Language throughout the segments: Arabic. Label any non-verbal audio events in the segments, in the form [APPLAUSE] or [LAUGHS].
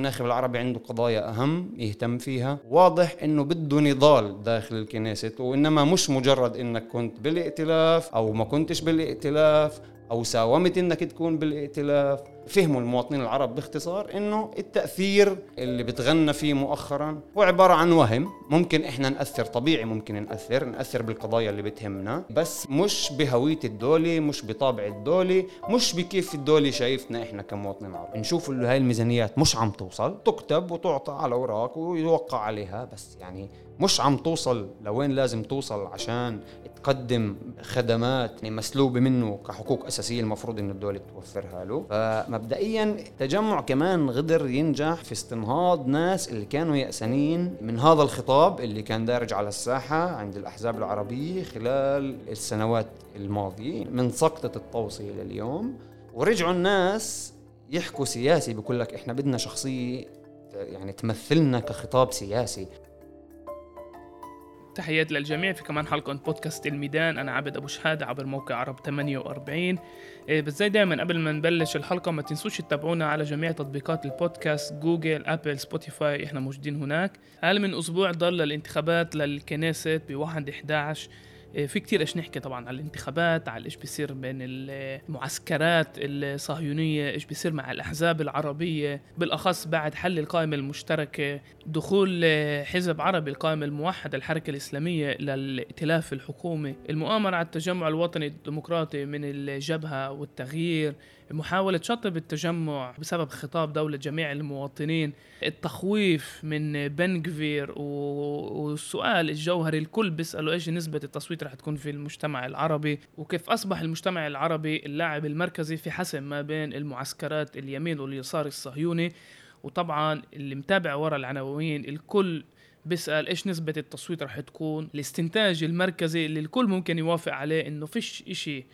الناخب العربي عنده قضايا أهم يهتم فيها. واضح أنه بده نضال داخل الكنيسة وإنما مش مجرد أنك كنت بالائتلاف أو ما كنتش بالائتلاف أو ساومت إنك تكون بالائتلاف. فهموا المواطنين العرب باختصار إنه التأثير اللي بتغنى فيه مؤخرا هو عبارة عن وهم. ممكن إحنا نأثر طبيعي ممكن نأثر نأثر بالقضايا اللي بتهمنا بس مش بهوية الدولة مش بطابع الدولة مش بكيف الدولة شايفنا إحنا كمواطنين عرب. نشوف إنه هاي الميزانيات مش عم توصل. تكتب وتعطى على أوراق ويوقع عليها بس يعني مش عم توصل لوين لازم توصل عشان تقدم خدمات يعني مسلوبة منه كحقوق أساسية المفروض إن الدولة توفرها له. فمبدئيا التجمع كمان قدر ينجح في استنهاض ناس اللي كانوا يأسانين من هذا الخطاب اللي كان دارج على الساحة عند الأحزاب العربية خلال السنوات الماضية من سقطة التوصية لليوم ورجعوا الناس يحكوا سياسي بقول لك إحنا بدنا شخصية يعني تمثلنا كخطاب سياسي. تحيات للجميع في كمان حلقة بودكاست الميدان. أنا عبد أبو شهادة عبر موقع عرب 48 إيه، بس زي دايما قبل ما نبلش الحلقة ما تنسوش تتابعونا على جميع تطبيقات البودكاست جوجل أبل سبوتيفاي. إحنا موجودين هناك. هل من أسبوع ضل الانتخابات للكنيست بواحد 11 إيه، في كتير إيش نحكي طبعا على الانتخابات على إيش بيصير بين المعسكرات الصهيونية إيش بيصير مع الأحزاب العربية بالأخص بعد حل القائمة المشتركة دخول حزب عربي القائمة الموحده الحركة الإسلامية للائتلاف الحكومي المؤامرة على التجمع الوطني الديمقراطي من الجبهة والتغيير محاولة شطب التجمع بسبب خطاب دولة جميع المواطنين التخويف من بنكفير والسؤال الجوهري الكل بيسألوا إيش نسبة التصويت رح تكون في المجتمع العربي؟ وكيف أصبح المجتمع العربي اللاعب المركزي في حسم ما بين المعسكرات اليمين واليسار الصهيوني؟ وطبعا اللي متابع ورا العناوين الكل بيسأل إيش نسبة التصويت رح تكون؟ الاستنتاج المركزي اللي الكل ممكن يوافق عليه إنه فيش إشي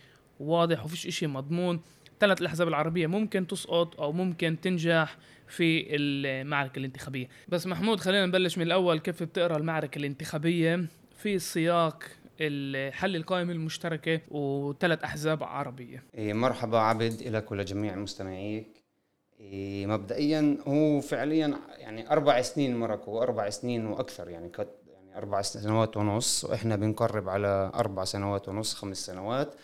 واضح وفيش إشي مضمون. ثلاث الأحزاب العربية ممكن تسقط أو ممكن تنجح في المعركة الانتخابية. بس محمود خلينا نبلش من الأول. كيف بتقرأ المعركة الانتخابية في سياق الحل القائمة المشتركة وثلاث أحزاب عربية؟ إيه، مرحبا عبد لك ولجميع مستمعيك. إيه، مبدئيا هو فعليا يعني أربع سنين مركوا أربع سنين وأكثر يعني يعني أربع سنوات ونص وإحنا بنقرب على أربع سنوات ونص خمس سنوات.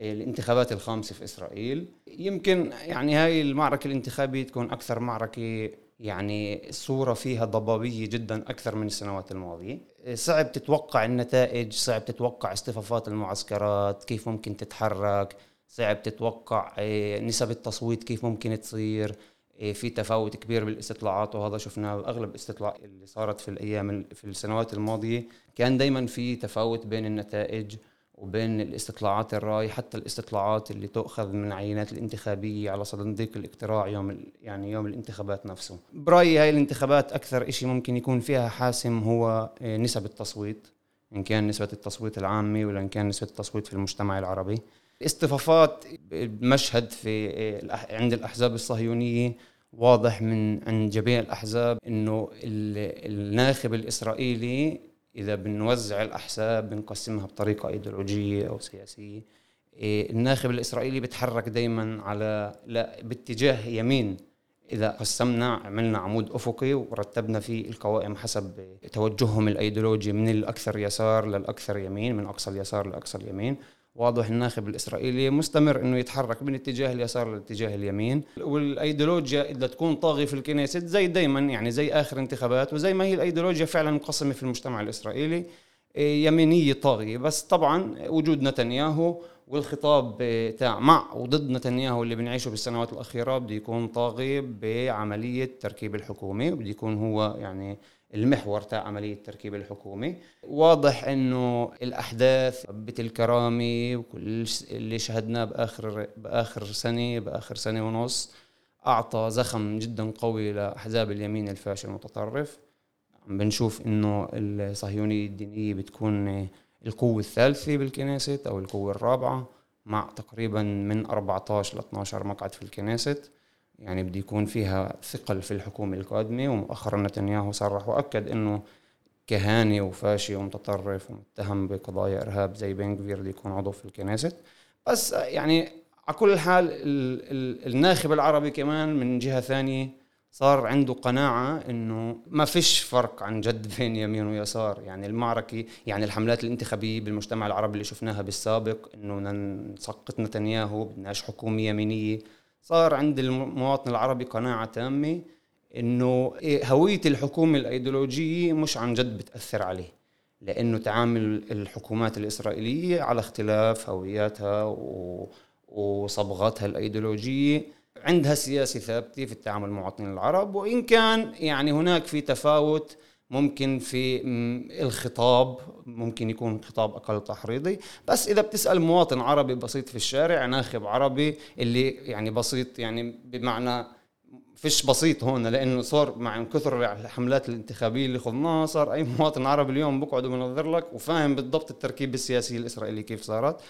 الانتخابات الخامسة في إسرائيل. يمكن يعني هاي المعركة الانتخابية تكون أكثر معركة يعني الصورة فيها ضبابية جدا أكثر من السنوات الماضية. صعب تتوقع النتائج صعب تتوقع اصطفافات المعسكرات كيف ممكن تتحرك صعب تتوقع آه، نسب التصويت كيف ممكن تصير آه، في تفاوت كبير بالاستطلاعات وهذا شفناه أغلب الاستطلاع اللي صارت في الأيام في السنوات الماضية. كان دائما في تفاوت بين النتائج وبين الاستطلاعات الرأي حتى الاستطلاعات اللي تؤخذ من العينات الانتخابية على صناديق الاقتراع يوم يعني يوم الانتخابات نفسه. برأيي هاي الانتخابات أكثر إشي ممكن يكون فيها حاسم هو آه، نسب التصويت. إن كان نسبة التصويت العامة ولا إن كان نسبة التصويت في المجتمع العربي. اصطفافات المشهد في آه، عند الأحزاب الصهيونية واضح من عند جميع الأحزاب إنه الناخب الإسرائيلي إذا بنوزع الأحزاب بنقسمها بطريقة إيديولوجية أو سياسية إيه، الناخب الإسرائيلي بيتحرك دائما على لا باتجاه يمين. إذا قسمنا عملنا عمود أفقي ورتبنا فيه القوائم حسب توجههم الأيديولوجي من الأكثر يسار للأكثر يمين من أقصى اليسار لأقصى اليمين. واضح الناخب الإسرائيلي مستمر إنه يتحرك من اتجاه اليسار لاتجاه اليمين. والأيديولوجيا إذا تكون طاغية في الكنيست زي دائما يعني زي آخر انتخابات وزي ما هي الأيديولوجيا فعلا مقسمه في المجتمع الإسرائيلي. إيه، يمينية طاغية. بس طبعا وجود نتنياهو والخطاب تاع مع وضد نتنياهو اللي بنعيشه بالسنوات الأخيرة بده يكون طاغي بعملية تركيب الحكومة وبده يكون هو يعني المحور تاع عملية تركيب الحكومة واضح إنه الأحداث بت الكرامة وكل اللي شهدناه بآخر بآخر سنة بآخر سنة ونص أعطى زخم جدا قوي لأحزاب اليمين الفاشل المتطرف. عم بنشوف إنه الصهيونية الدينية بتكون القوة الثالثة بالكنيست أو القوة الرابعة مع تقريبا من 14 ل 12 مقعد في الكنيست. يعني بده يكون فيها ثقل في الحكومة القادمة ومؤخرا نتنياهو صرح وأكد أنه كهاني وفاشي ومتطرف ومتهم بقضايا إرهاب زي بن كفير بده يكون عضو في الكنيست. بس يعني على كل حال الناخب العربي كمان من جهة ثانية صار عنده قناعة إنه ما فيش فرق عن جد بين يمين ويسار. يعني المعركة يعني الحملات الانتخابية بالمجتمع العربي اللي شفناها بالسابق إنه نسقط نتنياهو بدناش حكومة يمينية صار عند المواطن العربي قناعة تامة إنه هوية الحكومة الأيديولوجية مش عن جد بتأثر عليه لأنه تعامل الحكومات الإسرائيلية على اختلاف هوياتها وصبغاتها الأيديولوجية. عندها سياسة ثابتة في التعامل مع المواطنين العرب وإن كان يعني هناك في تفاوت ممكن في الخطاب ممكن يكون خطاب أقل تحريضي. بس إذا بتسأل مواطن عربي بسيط في الشارع ناخب عربي اللي يعني بسيط يعني بمعنى فيش بسيط هون لأنه صار مع كثر الحملات الانتخابية اللي خضناها صار أي مواطن عربي اليوم بقعد وبنظر لك وفاهم بالضبط التركيبة السياسية الإسرائيلية كيف صارت.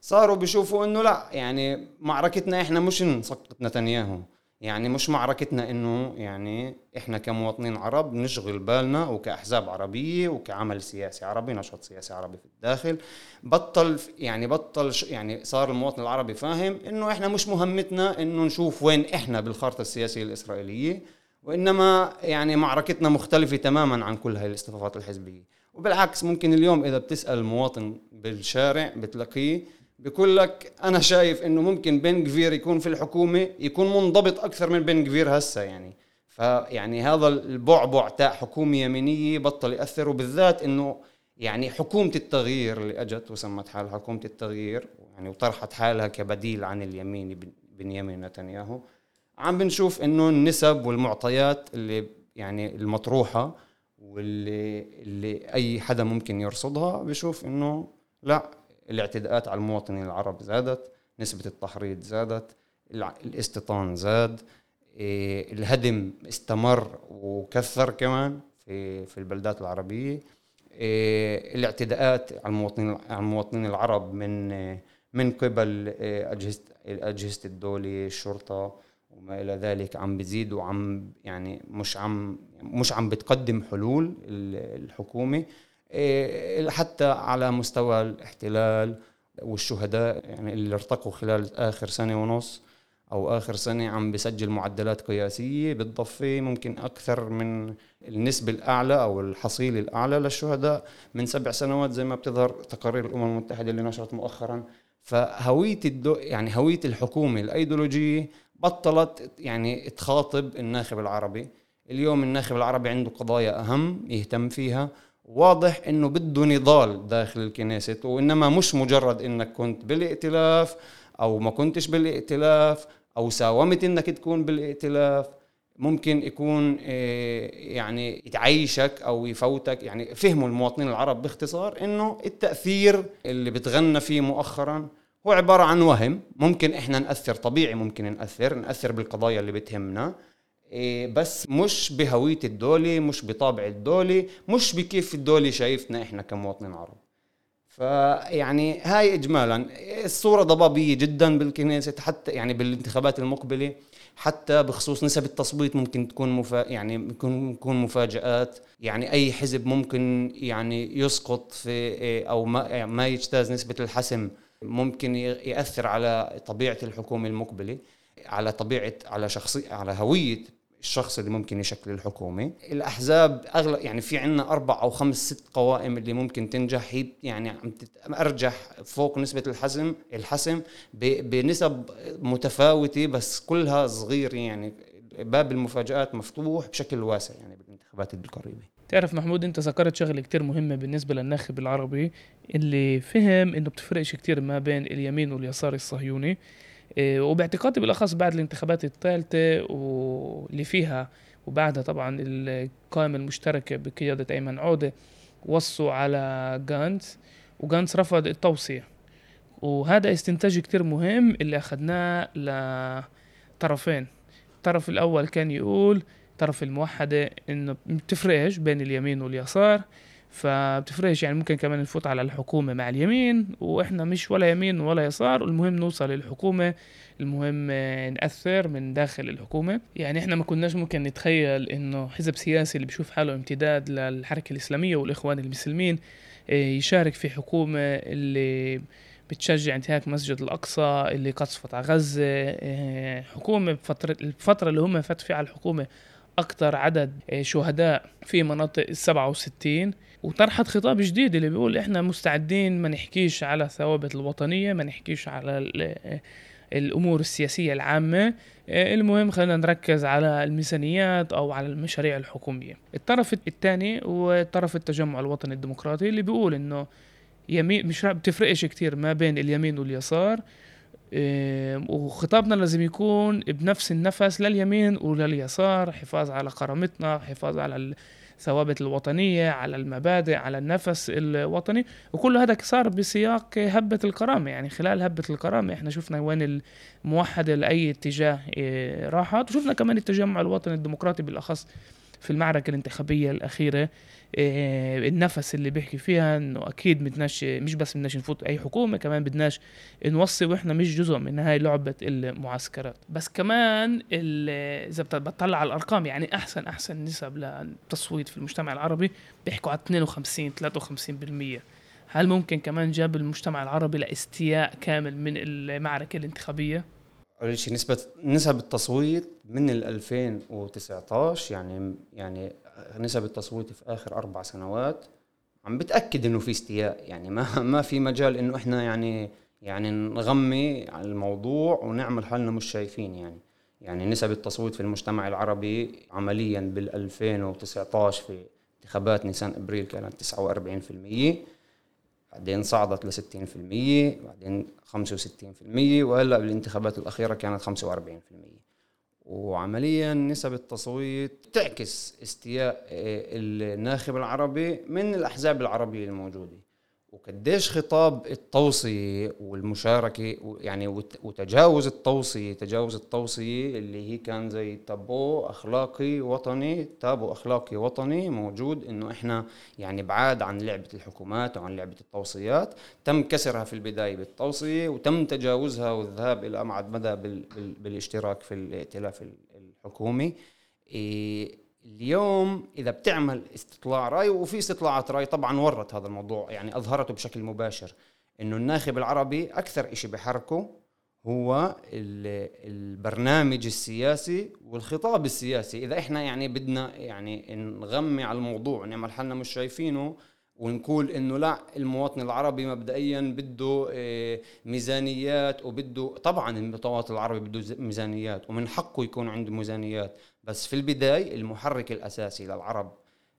صاروا بيشوفوا إنه لا يعني معركتنا إحنا مش نسقط نتنياهو. يعني مش معركتنا إنه يعني إحنا كمواطنين عرب نشغل بالنا وكأحزاب عربية وكعمل سياسي عربي نشاط سياسي عربي في الداخل. بطل يعني بطل يعني صار المواطن العربي فاهم إنه إحنا مش مهمتنا إنه نشوف وين إحنا بالخارطة السياسية الإسرائيلية وإنما يعني معركتنا مختلفة تماما عن كل هاي الاصطفافات الحزبية. وبالعكس ممكن اليوم إذا بتسأل مواطن بالشارع بتلاقيه بيقول لك أنا شايف إنه ممكن بن جفير يكون في الحكومة يكون منضبط أكثر من بن جفير هسه يعني. فيعني هذا البعبع تاع حكومة يمينية بطل ياثر وبالذات إنه يعني حكومة التغيير اللي أجت وسمت حالها حكومة التغيير يعني وطرحت حالها كبديل عن اليمين بنيامين نتنياهو عم بنشوف إنه النسب والمعطيات اللي يعني المطروحة واللي اللي أي حدا ممكن يرصدها بشوف إنه لا الاعتداءات على المواطنين العرب زادت نسبة التحريض زادت الاستيطان زاد إيه، الهدم استمر وكثر كمان في في البلدات العربية. إيه، الاعتداءات على المواطنين على المواطنين العرب من من قبل إيه، أجهزة أجهزة الدولة الشرطة وما إلى ذلك عم بزيد وعم يعني مش عم مش عم بتقدم حلول الحكومة. حتى على مستوى الاحتلال والشهداء يعني اللي ارتقوا خلال آخر سنة ونص أو آخر سنة عم بسجل معدلات قياسية بالضفة ممكن أكثر من النسبة الأعلى أو الحصيلة الأعلى للشهداء من سبع سنوات زي ما بتظهر تقارير الأمم المتحدة اللي نشرت مؤخرا. فهوية الدو يعني هوية الحكومة الأيديولوجية بطلت يعني تخاطب الناخب العربي. اليوم الناخب العربي عنده قضايا أهم يهتم فيها واضح إنه بده نضال داخل الكنيست وإنما مش مجرد إنك كنت بالائتلاف أو ما كنتش بالائتلاف أو ساومت إنك تكون بالائتلاف. ممكن يكون آه، يعني يتعيشك أو يفوتك يعني فهموا المواطنين العرب باختصار إنه التأثير اللي بتغنى فيه مؤخرا هو عبارة عن وهم. ممكن إحنا نأثر طبيعي ممكن نأثر نأثر بالقضايا اللي بتهمنا. بس مش بهوية الدولة مش بطابع الدولة مش بكيف الدولة شايفنا إحنا كمواطنين عرب. فيعني هاي اجمالا. الصورة ضبابية جدا بالكنيسة حتى يعني بالانتخابات المقبلة حتى بخصوص نسب التصويت ممكن تكون مفا يعني تكون تكون مفاجآت. يعني أي حزب ممكن يعني يسقط في إيه، أو ما ما يجتاز نسبة الحسم ممكن يأثر على طبيعة الحكومة المقبلة على طبيعة على شخصية على هوية الشخص اللي ممكن يشكل الحكومة. الأحزاب اغلب يعني في عندنا أربع أو خمس ست قوائم اللي ممكن تنجح. هي يعني عم أرجح فوق نسبة الحسم الحسم بنسب متفاوتة بس كلها صغير يعني باب المفاجآت مفتوح بشكل واسع يعني بالانتخابات القريبة. تعرف محمود أنت ذكرت شغلة كتير مهمة بالنسبة للناخب العربي اللي فهم إنه بتفرقش كتير ما بين اليمين واليسار الصهيوني. وباعتقادي بالأخص بعد الانتخابات الثالثة واللي فيها وبعدها طبعا القائمة المشتركة بقيادة أيمن عودة وصوا على جانتس وجانتس رفض التوصية. وهذا استنتاج كتير مهم اللي أخذناه لطرفين. الطرف الأول كان يقول طرف الموحدة إنه بتفرقش بين اليمين واليسار. فبتفرقش يعني ممكن كمان نفوت على الحكومة مع اليمين وإحنا مش ولا يمين ولا يسار المهم نوصل للحكومة المهم نأثر من داخل الحكومة. يعني إحنا ما كناش ممكن نتخيل إنه حزب سياسي اللي بيشوف حاله امتداد للحركة الإسلامية والإخوان المسلمين آه، يشارك في حكومة اللي بتشجع انتهاك مسجد الأقصى اللي قصفت على غزة آه، حكومة بفترة الفترة اللي هم فات فيها على الحكومة أكثر عدد آه، شهداء في مناطق ال 67 وطرحت خطاب جديد اللي بيقول إحنا مستعدين ما نحكيش على الثوابت الوطنية ما نحكيش على آه، الأمور السياسية العامة. المهم خلينا نركز على الميزانيات أو على المشاريع الحكومية. الطرف الثاني هو طرف التجمع الوطني الديمقراطي اللي بيقول إنه يمين مش بتفرقش كتير ما بين اليمين واليسار. وخطابنا لازم يكون بنفس النفس لليمين ولليسار حفاظ على كرامتنا حفاظ على الثوابت الوطنية على المبادئ على النفس الوطني. وكل هذا صار بسياق هبة الكرامة يعني خلال هبة الكرامة إحنا شفنا وين الموحدة لأي اتجاه إيه، راحت. وشفنا كمان التجمع الوطني الديمقراطي بالأخص في المعركة الانتخابية الأخيرة. النفس اللي بيحكي فيها إنه أكيد بدناش مش بس بدناش نفوت أي حكومة كمان بدناش نوصي وإحنا مش جزء من هاي لعبة المعسكرات بس كمان إذا بتطلع على الأرقام يعني أحسن أحسن نسب للتصويت في المجتمع العربي بيحكوا على 52 53% هل ممكن كمان جاب المجتمع العربي لاستياء كامل من المعركة الانتخابية؟ أول شيء نسبة نسب التصويت من ال 2019 يعني يعني نسب التصويت في آخر أربع سنوات عم بتأكد إنه في استياء. يعني ما ما في مجال إنه إحنا يعني يعني نغمي على الموضوع ونعمل حالنا مش شايفين يعني. يعني نسب التصويت في المجتمع العربي عمليا بال 2019 في انتخابات نيسان إبريل كانت 49% بعدين صعدت ل 60% بعدين 65% وهلأ بالانتخابات الأخيرة كانت 45% وعمليا نسب التصويت تعكس استياء الناخب العربي من الأحزاب العربية الموجودة. وقديش خطاب التوصية والمشاركة يعني وتجاوز التوصية تجاوز التوصية اللي هي كان زي تابو أخلاقي وطني تابو أخلاقي وطني موجود إنه إحنا يعني بعاد عن لعبة الحكومات وعن لعبة التوصيات تم كسرها في البداية بالتوصية وتم تجاوزها والذهاب إلى أبعد مدى بالاشتراك في الائتلاف الحكومي. إيه اليوم إذا بتعمل استطلاع رأي وفي استطلاعات رأي طبعا ورت هذا الموضوع يعني أظهرته بشكل مباشر إنه الناخب العربي أكثر شيء بحركه هو البرنامج السياسي والخطاب السياسي. إذا إحنا يعني بدنا يعني نغمي على الموضوع نعمل حالنا مش شايفينه ونقول إنه لا المواطن العربي مبدئيا بده آه، ميزانيات وبده طبعا المواطن العربي بده ميزانيات ومن حقه يكون عنده ميزانيات. بس في البداية المحرك الأساسي للعرب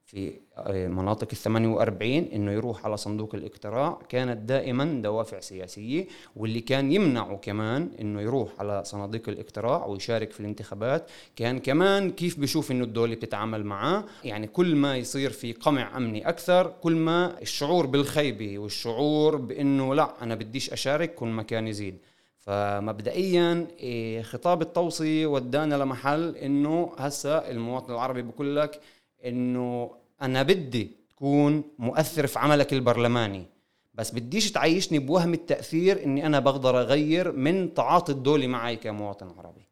في آه، مناطق ال 48 إنه يروح على صندوق الاقتراع كانت دائما دوافع سياسية واللي كان يمنعه كمان إنه يروح على صناديق الاقتراع ويشارك في الانتخابات كان كمان كيف بشوف إنه الدولة بتتعامل معاه. يعني كل ما يصير في قمع أمني أكثر كل ما الشعور بالخيبة والشعور بإنه لا أنا بديش أشارك كل ما كان يزيد. فمبدئيا إيه، خطاب التوصية ودانا لمحل إنه هسا المواطن العربي بقول لك إنه أنا بدي تكون مؤثر في عملك البرلماني. بس بديش تعيشني بوهم التأثير إني أنا بقدر أغير من تعاطي الدولة معي كمواطن عربي.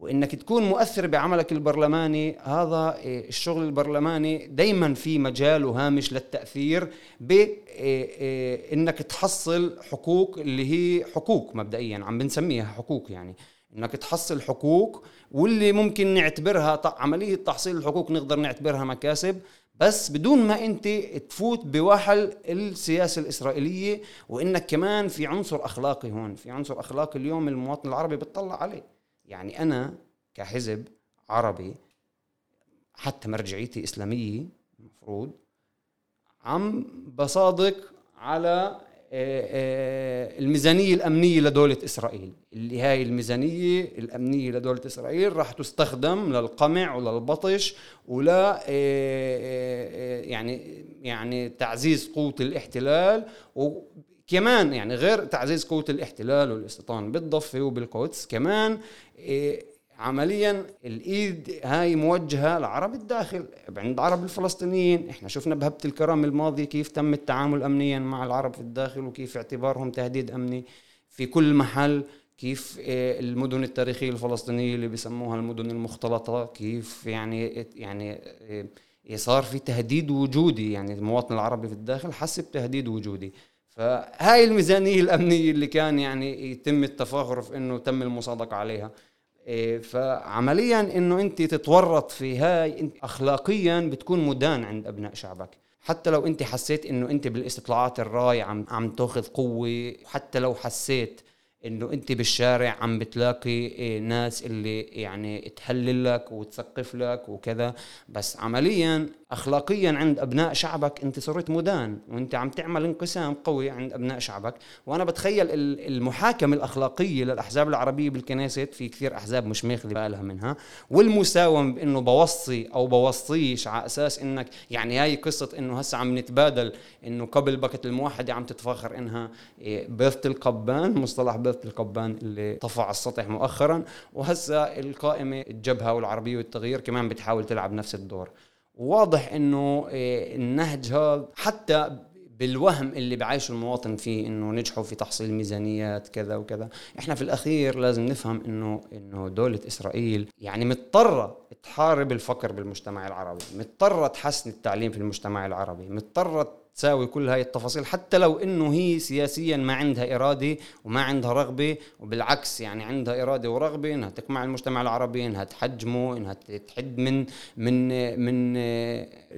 وإنك تكون مؤثر بعملك البرلماني هذا إيه، الشغل البرلماني دائما في مجال وهامش للتأثير بانك إيه، تحصل حقوق اللي هي حقوق مبدئيا عم بنسميها حقوق يعني. إنك تحصل حقوق واللي ممكن نعتبرها عملية تحصيل الحقوق نقدر نعتبرها مكاسب بس بدون ما أنت تفوت بوحل السياسة الإسرائيلية وإنك كمان في عنصر أخلاقي هون في عنصر أخلاقي اليوم المواطن العربي بتطلع عليه. يعني أنا كحزب عربي حتى مرجعيتي إسلامية المفروض عم بصادق على آه، آه، الميزانية الأمنية لدولة إسرائيل. اللي هاي الميزانية الأمنية لدولة إسرائيل راح تستخدم للقمع وللبطش ولا آه، يعني يعني تعزيز قوة الاحتلال كمان يعني غير تعزيز قوة الاحتلال والاستيطان بالضفة وبالقدس كمان إيه عمليا الإيد هاي موجهة لعرب الداخل عند عرب الفلسطينيين. إحنا شفنا بهبة الكرم الماضي كيف تم التعامل امنيا مع العرب في الداخل وكيف اعتبارهم تهديد أمني في كل محل كيف إيه المدن التاريخية الفلسطينية اللي بيسموها المدن المختلطة كيف يعني يعني إيه صار في تهديد وجودي يعني المواطن العربي في الداخل حس بتهديد وجودي. فهاي الميزانية الأمنية اللي كان يعني يتم التفاخر في أنه تم المصادقة عليها. إيه، فعمليا إنه أنت تتورط في هاي إنت اخلاقيا بتكون مدان عند أبناء شعبك. حتى لو أنت حسيت إنه أنت بالاستطلاعات الرأي عم عم تاخذ قوة حتى لو حسيت إنه أنت بالشارع عم بتلاقي إيه، ناس اللي يعني تهلل لك وتثقف لك وكذا بس عمليا اخلاقيا عند أبناء شعبك أنت صرت مدان وأنت عم تعمل انقسام قوي عند أبناء شعبك. وأنا بتخيل المحاكمة الأخلاقية للأحزاب العربية بالكنيست في كثير أحزاب مش ماخذ بالها منها. والمساومة بأنه بوصي أو بوصيش على أساس إنك يعني هاي قصة إنه هسه عم نتبادل إنه قبل بكت الموحدة عم تتفاخر إنها إيه، بيضة القبان مصطلح بيضة القبان اللي طفى على السطح مؤخرا. وهسه القائمة الجبهة والعربية والتغيير كمان بتحاول تلعب نفس الدور. واضح إنه إيه، النهج هذا حتى بالوهم اللي بعيشه المواطن فيه إنه نجحوا في تحصيل ميزانيات كذا وكذا. إحنا في الأخير لازم نفهم إنه إنه دولة إسرائيل يعني مضطرة تحارب الفقر بالمجتمع العربي مضطرة تحسن التعليم في المجتمع العربي مضطرة تساوي كل هاي التفاصيل حتى لو إنه هي سياسيا ما عندها إرادة وما عندها رغبة وبالعكس يعني عندها إرادة ورغبة إنها تقمع المجتمع العربي إنها تحجمه إنها تحد من من من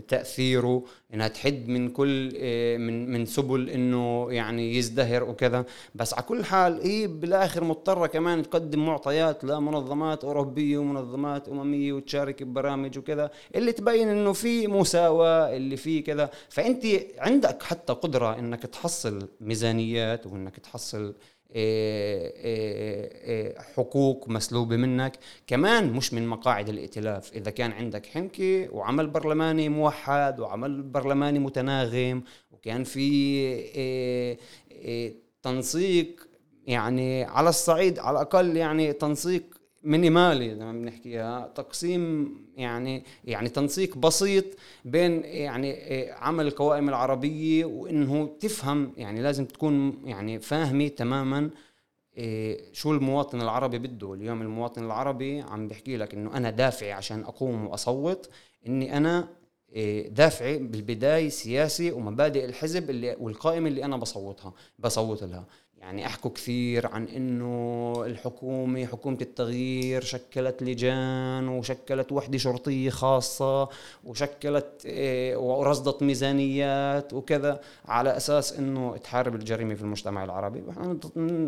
تأثيره إنها تحد من كل آه، من من سبل إنه يعني يزدهر وكذا. بس على كل حال هي بالآخر مضطرة كمان تقدم معطيات لمنظمات أوروبية ومنظمات أممية وتشارك ببرامج وكذا اللي تبين إنه في مساواة اللي في كذا. فأنت عندك حتى قدرة إنك تحصل ميزانيات وإنك تحصل إيه، إيه، إيه، حقوق مسلوبة منك. كمان مش من مقاعد الائتلاف. إذا كان عندك حنكة وعمل برلماني موحد وعمل برلماني متناغم وكان في تنسيق يعني على الصعيد على الأقل يعني تنسيق مينيمالي زي ما بنحكيها. تقسيم يعني يعني تنسيق بسيط بين يعني عمل القوائم العربية وإنه تفهم يعني لازم تكون يعني فاهمة تماما إيه، شو المواطن العربي بده. اليوم المواطن العربي عم بحكي لك إنه أنا دافعي عشان أقوم وأصوت إني أنا إيه، دافعي بالبداية سياسي ومبادئ الحزب اللي والقائمة اللي أنا بصوتها بصوت لها. يعني أحكوا كثير عن إنه الحكومة حكومة التغيير شكلت لجان وشكلت وحدة شرطية خاصة وشكلت إيه، ورصدت ميزانيات وكذا على أساس إنه تحارب الجريمة في المجتمع العربي.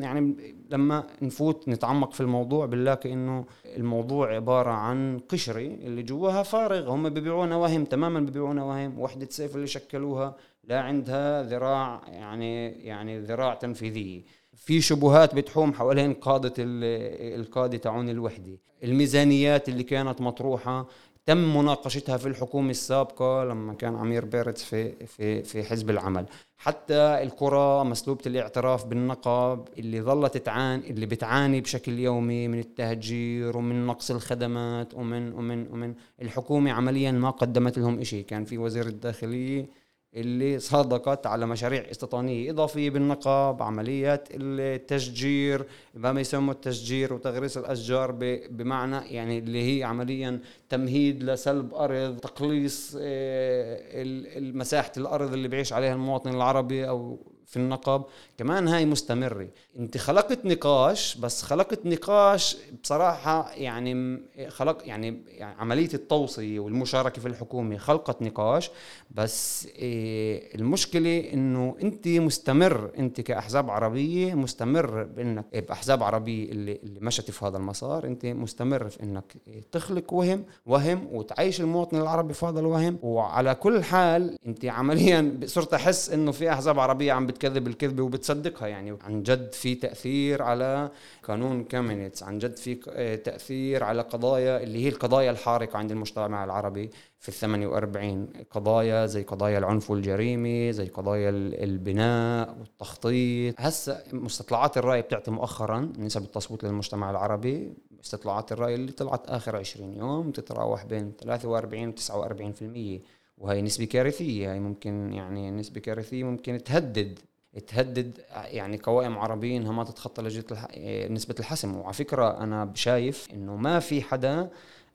يعني لما نفوت نتعمق في الموضوع بنلاقي إنه الموضوع عبارة عن قشرة اللي جواها فارغ. هم ببيعونا وهم تماما ببيعونا وهم وحدة سيف اللي شكلوها لا عندها ذراع يعني يعني ذراع تنفيذيه في شبهات بتحوم حوالين قادة القادة تاعون الوحدة. الميزانيات اللي كانت مطروحة تم مناقشتها في الحكومة السابقة لما كان عمير بيرتس في في في حزب العمل. حتى القرى مسلوبة الاعتراف بالنقب اللي ظلت تعاني اللي بتعاني بشكل يومي من التهجير ومن نقص الخدمات ومن ومن ومن. الحكومة عمليا ما قدمت لهم شيء كان في وزير الداخلية اللي صادقت على مشاريع استيطانية إضافية بالنقب عمليات التشجير ما يسموا التشجير وتغريس الأشجار بمعنى يعني اللي هي عمليا تمهيد لسلب أرض تقليص آه، مساحة الأرض اللي بيعيش عليها المواطن العربي أو في النقب كمان هاي مستمرة. انت خلقت نقاش بس خلقت نقاش بصراحة يعني خلق يعني, عملية التوصية والمشاركة في الحكومة خلقت نقاش. بس إيه المشكلة إنه انت مستمر انت كأحزاب عربية مستمر بإنك بأحزاب عربية اللي, اللي مشت في هذا المسار انت مستمر في إنك تخلق وهم وهم وتعيش المواطن العربي في هذا الوهم. وعلى كل حال انت عمليا صرت أحس إنه في أحزاب عربية عم بتكذب الكذبة وبتصدقها يعني. عن جد في تأثير على قانون كامينيتس عن جد في تأثير على قضايا اللي هي القضايا الحارقة عند المجتمع العربي في ال 48 قضايا زي قضايا العنف والجريمة زي قضايا البناء والتخطيط. هسه مستطلعات الرأي بتعطي مؤخرا نسب التصويت للمجتمع العربي. استطلاعات الرأي اللي طلعت آخر 20 يوم تتراوح بين 43 و 49% وهي نسبة كارثية هي ممكن يعني نسبة كارثية ممكن تهدد تهدد يعني قوائم عربية إنها ما تتخطى لجنة. نسبة الحسم وعلى فكرة أنا شايف إنه ما في حدا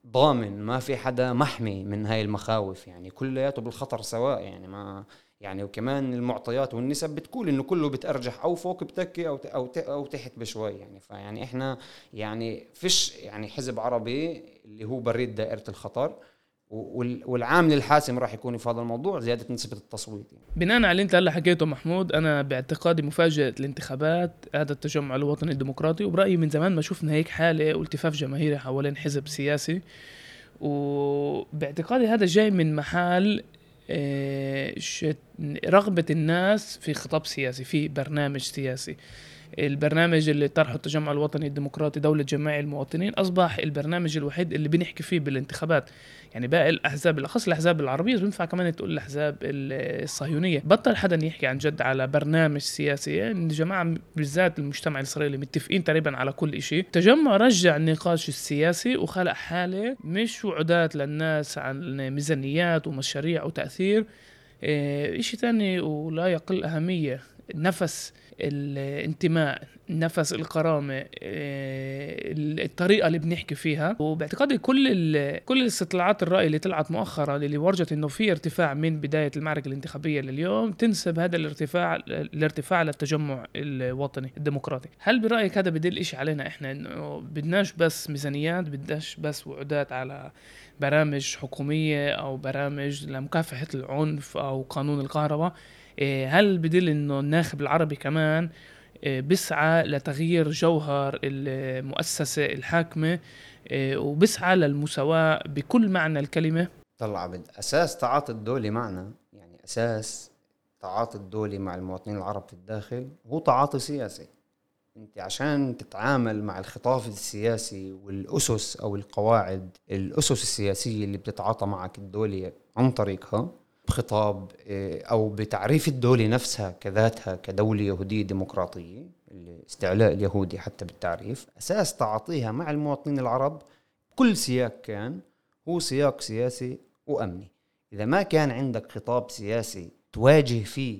ضامن ما في حدا محمي من هاي المخاوف يعني كلياته بالخطر سواء يعني ما يعني وكمان المعطيات والنسب بتقول إنه كله بتأرجح أو فوق بتكي أو أو أو تحت بشوي يعني فيعني إحنا يعني فيش يعني حزب عربي اللي هو بريد دائرة الخطر والعامل الحاسم راح يكون في هذا الموضوع زيادة نسبة التصويت يعني. بناء على اللي انت هلا حكيته محمود أنا باعتقادي مفاجأة الانتخابات هذا التجمع الوطني الديمقراطي وبرأيي من زمان ما شفنا هيك حالة والتفاف جماهيري حوالين حزب سياسي وباعتقادي هذا جاي من محل آه، رغبة الناس في خطاب سياسي في برنامج سياسي البرنامج اللي طرحه التجمع الوطني الديمقراطي دولة جماعي المواطنين أصبح البرنامج الوحيد اللي بنحكي فيه بالانتخابات. يعني باقي الأحزاب بالأخص الأحزاب العربية بينفع كمان تقول الأحزاب الصهيونية. بطل حدا يحكي عن جد على برنامج سياسي يعني الجماعة بالذات المجتمع الإسرائيلي متفقين تقريبا على كل إشي. التجمع رجع النقاش السياسي وخلق حالة مش وعودات للناس عن ميزانيات ومشاريع وتأثير إيه، إشي تاني ولا يقل أهمية. نفس الانتماء نفس الكرامة آه، الطريقة اللي بنحكي فيها. وباعتقادي كل كل الاستطلاعات الرأي اللي طلعت مؤخرا اللي ورجت إنه في ارتفاع من بداية المعركة الانتخابية لليوم تنسب هذا الارتفاع الارتفاع للتجمع الوطني الديمقراطي. هل برأيك هذا بدل إشي علينا إحنا إنه بدناش بس ميزانيات بدناش بس وعودات على برامج حكومية أو برامج لمكافحة العنف أو قانون الكهرباء؟ هل بدل إنه الناخب العربي كمان إيه، بسعى لتغيير جوهر المؤسسة الحاكمة إيه، وبسعى للمساواة بكل معنى الكلمة. طلع عبد أساس تعاطي الدولة معنا يعني أساس تعاطي الدولة مع المواطنين العرب في الداخل هو تعاطي سياسي. أنت عشان تتعامل مع الخطاب السياسي والأسس أو القواعد الأسس السياسية اللي بتتعاطى معك الدولة عن طريقها بخطاب آه، أو بتعريف الدولة نفسها كذاتها كدولة يهودية ديمقراطية الاستعلاء اليهودي حتى بالتعريف. أساس تعاطيها مع المواطنين العرب كل سياق كان هو سياق سياسي وأمني. إذا ما كان عندك خطاب سياسي تواجه فيه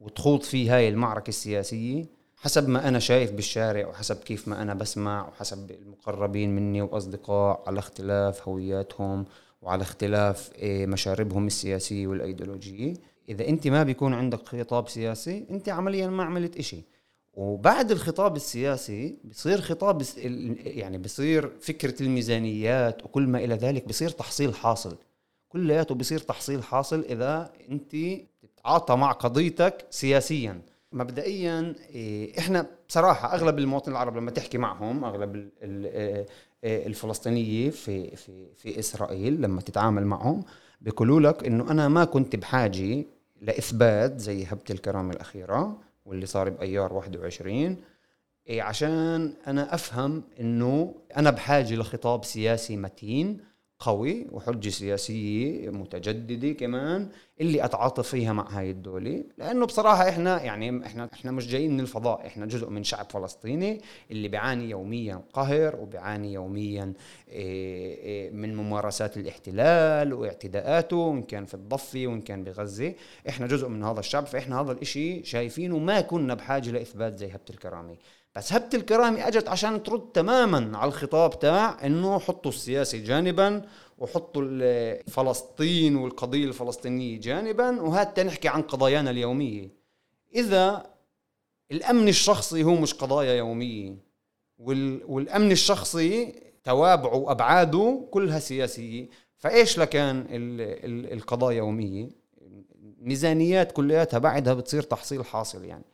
وتخوض فيه هاي المعركة السياسية حسب ما أنا شايف بالشارع وحسب كيف ما أنا بسمع وحسب المقربين مني وأصدقاء على اختلاف هوياتهم وعلى اختلاف إيه، مشاربهم السياسية والأيديولوجية. إذا أنت ما بيكون عندك خطاب سياسي أنت عمليا ما عملت إشي. وبعد الخطاب السياسي بصير خطاب يعني بصير فكرة الميزانيات وكل ما إلى ذلك بصير تحصيل حاصل. كلياته بصير تحصيل حاصل إذا أنت تتعاطى مع قضيتك سياسيا. مبدئيا إيه، إحنا بصراحة أغلب المواطنين العرب لما تحكي معهم أغلب آه، الفلسطينيه في في في إسرائيل لما تتعامل معهم بيقولوا لك إنه أنا ما كنت بحاجة لإثبات زي هبة الكرامة الأخيرة واللي صار بأيار 21 إيه عشان أنا أفهم إنه أنا بحاجة لخطاب سياسي متين قوي وحجة سياسية متجددة كمان اللي أتعاطف فيها مع هاي الدولة. لأنه بصراحة إحنا يعني إحنا إحنا مش جايين من الفضاء إحنا جزء من شعب فلسطيني اللي بيعاني يوميا قهر وبيعاني يوميا إيه، إيه، من ممارسات الاحتلال واعتداءاته ان كان في الضفة وإن كان بغزة إحنا جزء من هذا الشعب فإحنا هذا الإشي شايفينه ما كنا بحاجة لإثبات زي هبة الكرامة. بس هبة الكرامة أجت عشان ترد تماما على الخطاب تاع إنه حطوا السياسي جانبا وحطوا فلسطين والقضية الفلسطينية جانبا وهات نحكي عن قضايانا اليومية. إذا الأمن الشخصي هو مش قضايا يومية والأمن الشخصي توابعه وأبعاده كلها سياسية. فإيش لكان القضايا يومية؟ ميزانيات كلياتها بعدها بتصير تحصيل حاصل يعني.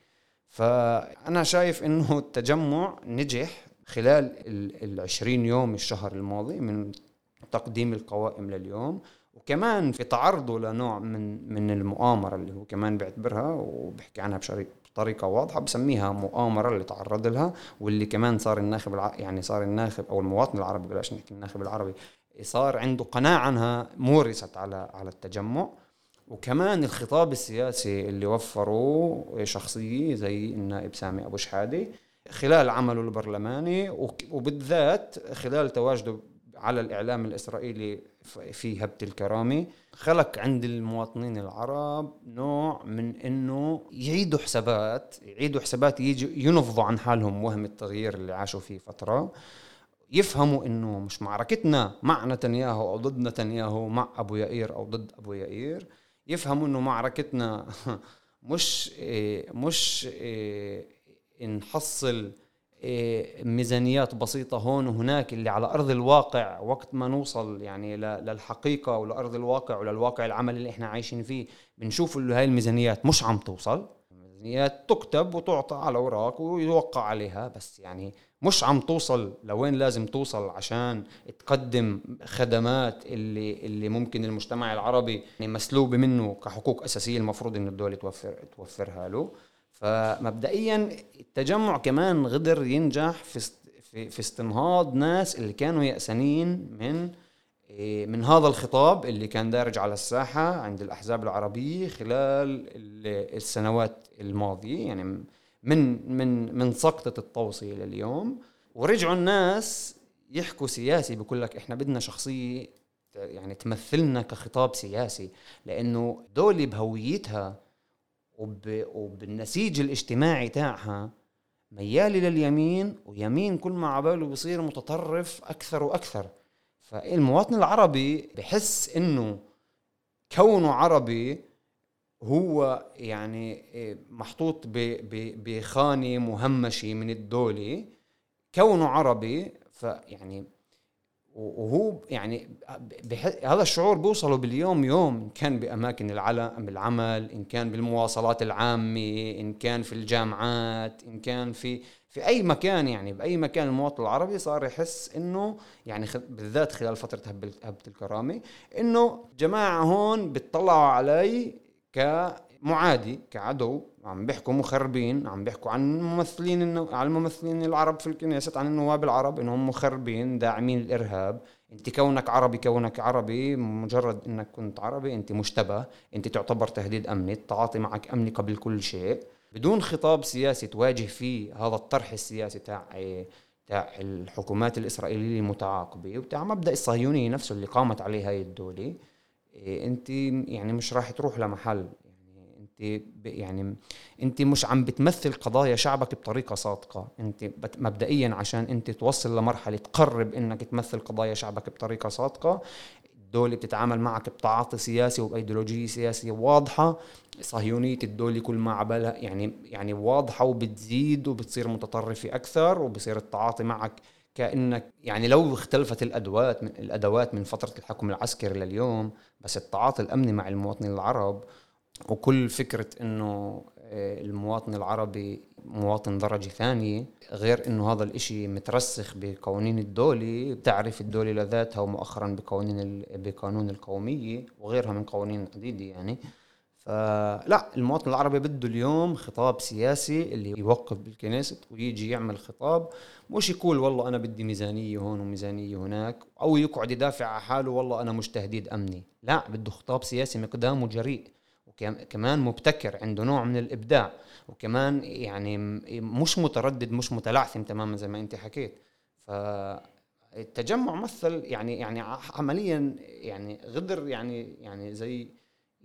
فأنا شايف إنه التجمع نجح خلال ال 20 يوم الشهر الماضي من تقديم القوائم لليوم وكمان في تعرضه لنوع من من المؤامرة اللي هو كمان بيعتبرها وبحكي عنها بطريقة واضحة بسميها مؤامرة اللي تعرض لها واللي كمان صار الناخب الع... يعني صار الناخب أو المواطن العربي بلاش نحكي الناخب العربي صار عنده قناعة عنها مورست على على التجمع. وكمان الخطاب السياسي اللي وفره شخصية زي النائب سامي أبو شحادة خلال عمله البرلماني وبالذات خلال تواجده على الإعلام الإسرائيلي في هبة الكرامة خلق عند المواطنين العرب نوع من إنه يعيدوا حسابات يعيدوا حسابات يجوا ينفضوا عن حالهم وهم التغيير اللي عاشوا فيه فترة. يفهموا إنه مش معركتنا مع نتنياهو أو ضد نتنياهو مع أبو يائير أو ضد أبو يائير. يفهموا إنه معركتنا [LAUGHS] مش إيه مش إيه نحصل إيه ميزانيات بسيطة هون وهناك اللي على أرض الواقع وقت ما نوصل يعني للحقيقة ولأرض الواقع وللواقع العمل اللي إحنا عايشين فيه بنشوف إنه هاي الميزانيات مش عم توصل. الميزانيات تكتب وتعطى على أوراق ويوقع عليها بس يعني مش عم توصل لوين لازم توصل عشان تقدم خدمات اللي اللي ممكن المجتمع العربي يعني مسلوبه منه كحقوق أساسية المفروض إن الدولة توفر توفرها له. فمبدئيا التجمع كمان قدر ينجح في في, استنهاض ناس اللي كانوا يأسانين من إيه، من هذا الخطاب اللي كان دارج على الساحة عند الأحزاب العربية خلال السنوات الماضية. يعني من من من سقطة الطوسي إلى اليوم. ورجعوا الناس يحكوا سياسي بقول لك إحنا بدنا شخصية يعني تمثلنا كخطاب سياسي لأنه دولة بهويتها وب وبالنسيج الاجتماعي تاعها ميالة لليمين ويمين كل ما عباله بصير متطرف أكثر وأكثر. فالمواطن العربي بحس إنه كونه عربي هو يعني محطوط بخانة مهمشة من الدولة كونه عربي فيعني وهو يعني هذا الشعور بيوصله باليوم يوم إن كان بأماكن العمل إن كان بالمواصلات العامة إن كان في الجامعات إن كان في في أي مكان يعني بأي مكان المواطن العربي صار يحس إنه يعني بالذات خلال فترة هبة الكرامة إنه جماعة هون بيطلعوا علي كمعادي كعدو عم بيحكوا مخربين عم بيحكوا عن ممثلين انه عن الممثلين العرب في الكنيسة عن النواب العرب إنهم مخربين داعمين الإرهاب. أنت كونك عربي كونك عربي مجرد إنك كنت عربي أنت مشتبه أنت تعتبر تهديد أمني التعاطي معك أمني قبل كل شيء. بدون خطاب سياسي تواجه فيه هذا الطرح السياسي تاع تاع الحكومات الإسرائيلية المتعاقبة وتاع مبدأ الصهيونية نفسه اللي قامت عليه هاي الدولة. انت يعني مش راح تروح لمحل. يعني انت يعني انت مش عم بتمثل قضايا شعبك بطريقة صادقة. انت مبدئيا عشان انت توصل لمرحلة تقرب انك تمثل قضايا شعبك بطريقة صادقة الدولة بتتعامل معك بتعاطي سياسي وبأيديولوجية سياسية واضحة. صهيونية الدولة كل ما عبالها يعني يعني واضحة وبتزيد وبتصير متطرفة أكثر وبصير التعاطي معك كأنك يعني لو اختلفت الأدوات من الأدوات من فترة الحكم العسكري لليوم بس التعاطي الأمني مع المواطنين العرب وكل فكرة إنه آه، المواطن العربي مواطن درجة ثانية غير إنه هذا الإشي مترسخ بقوانين الدولة بتعرف الدولة لذاتها ومؤخرا بقوانين بقانون القومية وغيرها من قوانين عديدة يعني. فلا المواطن العربي بده اليوم خطاب سياسي اللي يوقف بالكنيست ويجي يعمل خطاب. مش يقول والله أنا بدي ميزانية هون وميزانية هناك أو يقعد يدافع على حاله والله أنا مش تهديد أمني. لا بده خطاب سياسي مقدامه جريء وكمان مبتكر عنده نوع من الإبداع وكمان يعني مش متردد مش متلعثم تماما زي ما أنت حكيت. فالتجمع مثل يعني يعني عمليا يعني غدر يعني يعني زي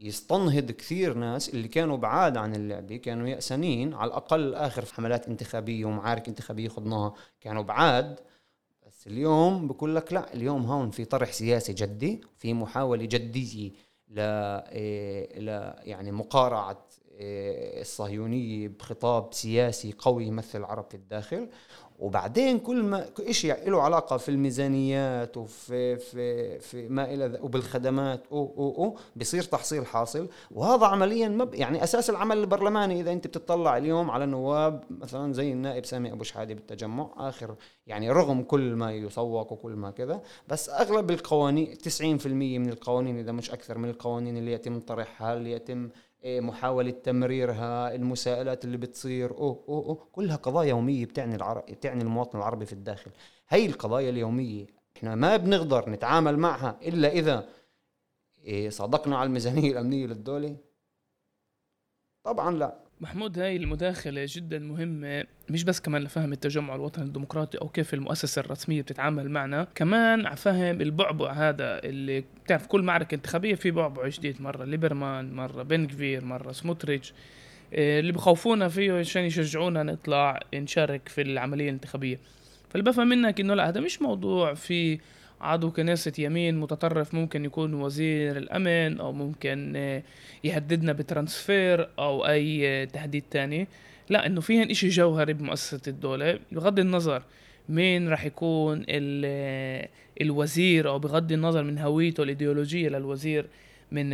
يستنهض كثير ناس اللي كانوا بعاد عن اللعبة كانوا يأسنين على الأقل آخر في حملات انتخابية ومعارك انتخابية خضناها كانوا بعاد. بس اليوم بقول لك لا اليوم هون في طرح سياسي جدي في محاولة جدية ل إيه، ل يعني مقارعة إيه، الصهيونية بخطاب سياسي قوي يمثل العرب في الداخل. وبعدين كل ما شيء له علاقة في الميزانيات وفي في في ما إلى وبالخدمات أو أو أو بصير تحصيل حاصل. وهذا عمليا مب يعني أساس العمل البرلماني. إذا أنت بتطلع اليوم على نواب مثلا زي النائب سامي أبو شحادة بالتجمع آخر يعني رغم كل ما يسوق وكل ما كذا بس أغلب القوانين 90% من القوانين إذا مش أكثر من القوانين اللي يتم طرحها اللي يتم محاولة تمريرها المساءلات اللي بتصير. أوه أوه أوه. كلها قضايا يومية بتعني العرب بتعني المواطن العربي في الداخل. هي القضايا اليومية إحنا ما بنقدر نتعامل معها إلا إذا إيه، صادقنا على الميزانية الأمنية للدولة؟ طبعا لا. محمود هاي المداخلة جدا مهمة مش بس كمان لفهم التجمع الوطني الديمقراطي أو كيف المؤسسة الرسمية بتتعامل معنا كمان عفهم البعبع هذا اللي بتعرف كل معركة انتخابية في بعبع جديد مرة ليبرمان مرة بن مرة سموتريتش. آه، اللي بخوفونا فيه عشان يشجعونا نطلع نشارك في العملية الانتخابية. فاللي بفهم منك إنه لا هذا مش موضوع في عضو كنيسة يمين متطرف ممكن يكون وزير الأمن أو ممكن يهددنا بترانسفير أو أي تهديد تاني. لا إنه فيهن إشي جوهري بمؤسسة الدولة. بغض النظر مين راح يكون الوزير أو بغض النظر من هويته الإيديولوجية للوزير من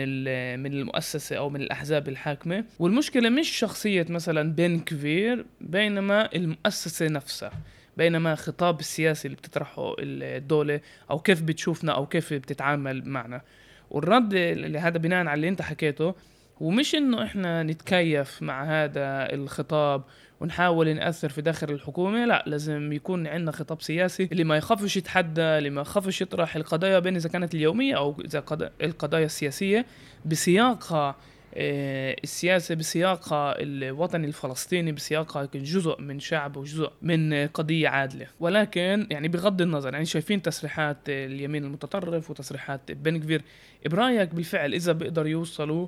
من المؤسسة أو من الأحزاب الحاكمة. والمشكلة مش شخصية مثلا بن كفير بينما المؤسسة نفسها. بينما خطاب السياسي اللي بتطرحه الدولة أو كيف بتشوفنا أو كيف بتتعامل معنا. والرد اللي هذا بناء على اللي أنت حكيته ومش إنه إحنا نتكيف مع هذا الخطاب ونحاول نأثر في داخل الحكومة لا لازم يكون عندنا خطاب سياسي اللي ما يخافش يتحدى اللي ما يخافش يطرح القضايا بين إذا كانت اليومية أو إذا القضايا السياسية بسياقها السياسة بسياقها الوطني الفلسطيني بسياقها جزء من شعب وجزء من قضية عادلة. ولكن يعني بغض النظر يعني شايفين تصريحات اليمين المتطرف وتصريحات بن كفير. برأيك بالفعل إذا بيقدروا يوصلوا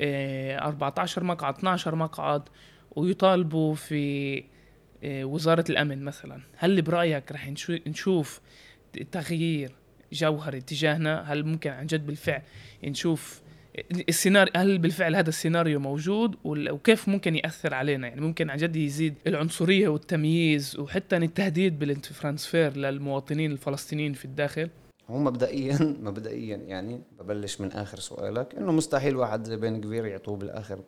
14 آه، مقعد 12 مقعد ويطالبوا في آه، وزارة الأمن مثلا هل برأيك رح نشوف تغيير جوهري تجاهنا؟ هل ممكن عن جد بالفعل نشوف السيناريو هل بالفعل هذا السيناريو موجود؟ وكيف ممكن يأثر علينا؟ يعني ممكن عن جد يزيد العنصرية والتمييز وحتى التهديد بالترانسفير للمواطنين الفلسطينيين في الداخل؟ هو مبدئيا مبدئيا يعني ببلش من آخر سؤالك. إنه مستحيل واحد زي بن كبير يعطوه بالآخر.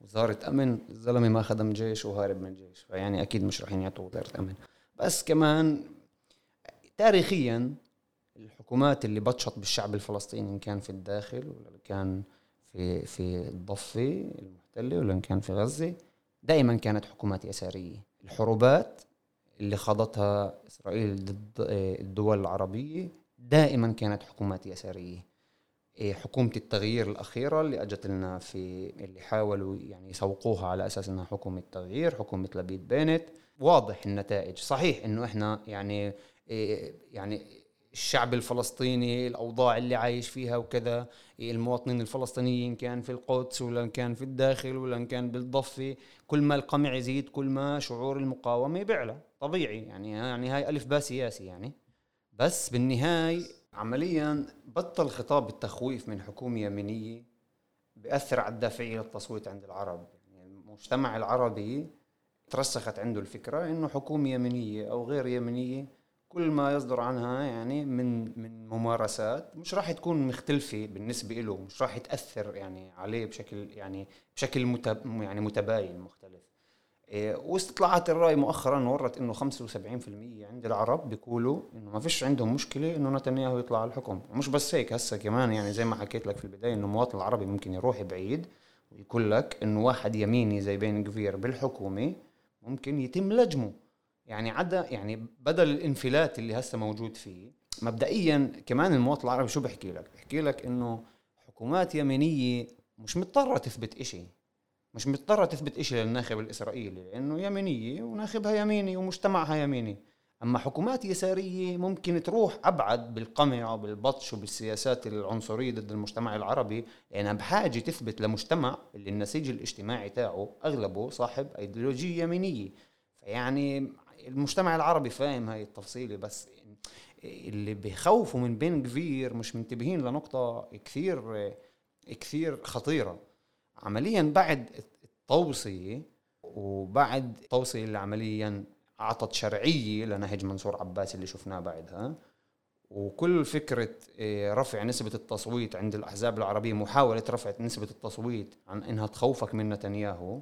وزارة أمن الزلمة ما خدم جيش وهارب من الجيش فيعني أكيد مش رايحين يعطوه وزارة أمن. بس كمان تاريخيا الحكومات اللي بطشت بالشعب الفلسطيني إن كان في الداخل ولا كان في في الضفة المحتلة ولا كان في غزة. دائما كانت حكومات يسارية. الحروبات اللي خاضتها إسرائيل ضد الدول العربية دائما كانت حكومات يسارية. إيه، حكومة التغيير الأخيرة اللي أجت لنا في اللي حاولوا يعني يسوقوها على أساس أنها حكومة تغيير حكومة لبيد بينت. واضح النتائج. صحيح أنه إحنا يعني إيه، يعني الشعب الفلسطيني الأوضاع اللي عايش فيها وكذا المواطنين الفلسطينيين كان في القدس ولا كان في الداخل ولا كان بالضفة. كل ما القمع يزيد كل ما شعور المقاومة بيعلى طبيعي يعني يعني هاي ألف باء سياسي يعني. بس بالنهاية عمليا بطل خطاب التخويف من حكومة يمينية بياثر على الدافعية للتصويت عند العرب. يعني المجتمع العربي ترسخت عنده الفكرة إنه حكومة يمينية أو غير يمينية كل ما يصدر عنها يعني من من ممارسات مش راح تكون مختلفة بالنسبة له مش راح تأثر يعني عليه بشكل يعني بشكل متب يعني متباين مختلف. إيه واستطلاعات الرأي مؤخرا ورت إنه 75% عند العرب بيقولوا إنه ما فيش عندهم مشكلة إنه نتنياهو يطلع على الحكم. مش بس هيك هسه كمان يعني زي ما حكيت لك في البداية إنه المواطن العربي ممكن يروح بعيد ويقول لك إنه واحد يميني زي بين كفير بالحكومة ممكن يتم لجمه. يعني عدا يعني بدل الانفلات اللي هسه موجود فيه مبدئيا كمان المواطن العربي شو بحكي لك؟ بحكي لك إنه حكومات يمينية مش مضطرة تثبت إشي. مش مضطرة تثبت إشي للناخب الإسرائيلي لأنه يمينية وناخبها يميني ومجتمعها يميني. أما حكومات يسارية ممكن تروح أبعد بالقمع وبالبطش وبالسياسات العنصرية ضد المجتمع العربي لأنها بحاجة تثبت لمجتمع اللي النسيج الاجتماعي تاعه أغلبه صاحب أيديولوجية يمينية. فيعني المجتمع العربي فاهم هاي التفصيلة بس اللي بيخوفوا من بن كفير مش منتبهين لنقطة كثير كثير خطيرة. عمليا بعد التوصية وبعد التوصية اللي عمليا أعطت شرعية لنهج منصور عباس اللي شفناه بعدها وكل فكرة آه، رفع نسبة التصويت عند الأحزاب العربية محاولة رفع نسبة التصويت عن إنها تخوفك من نتنياهو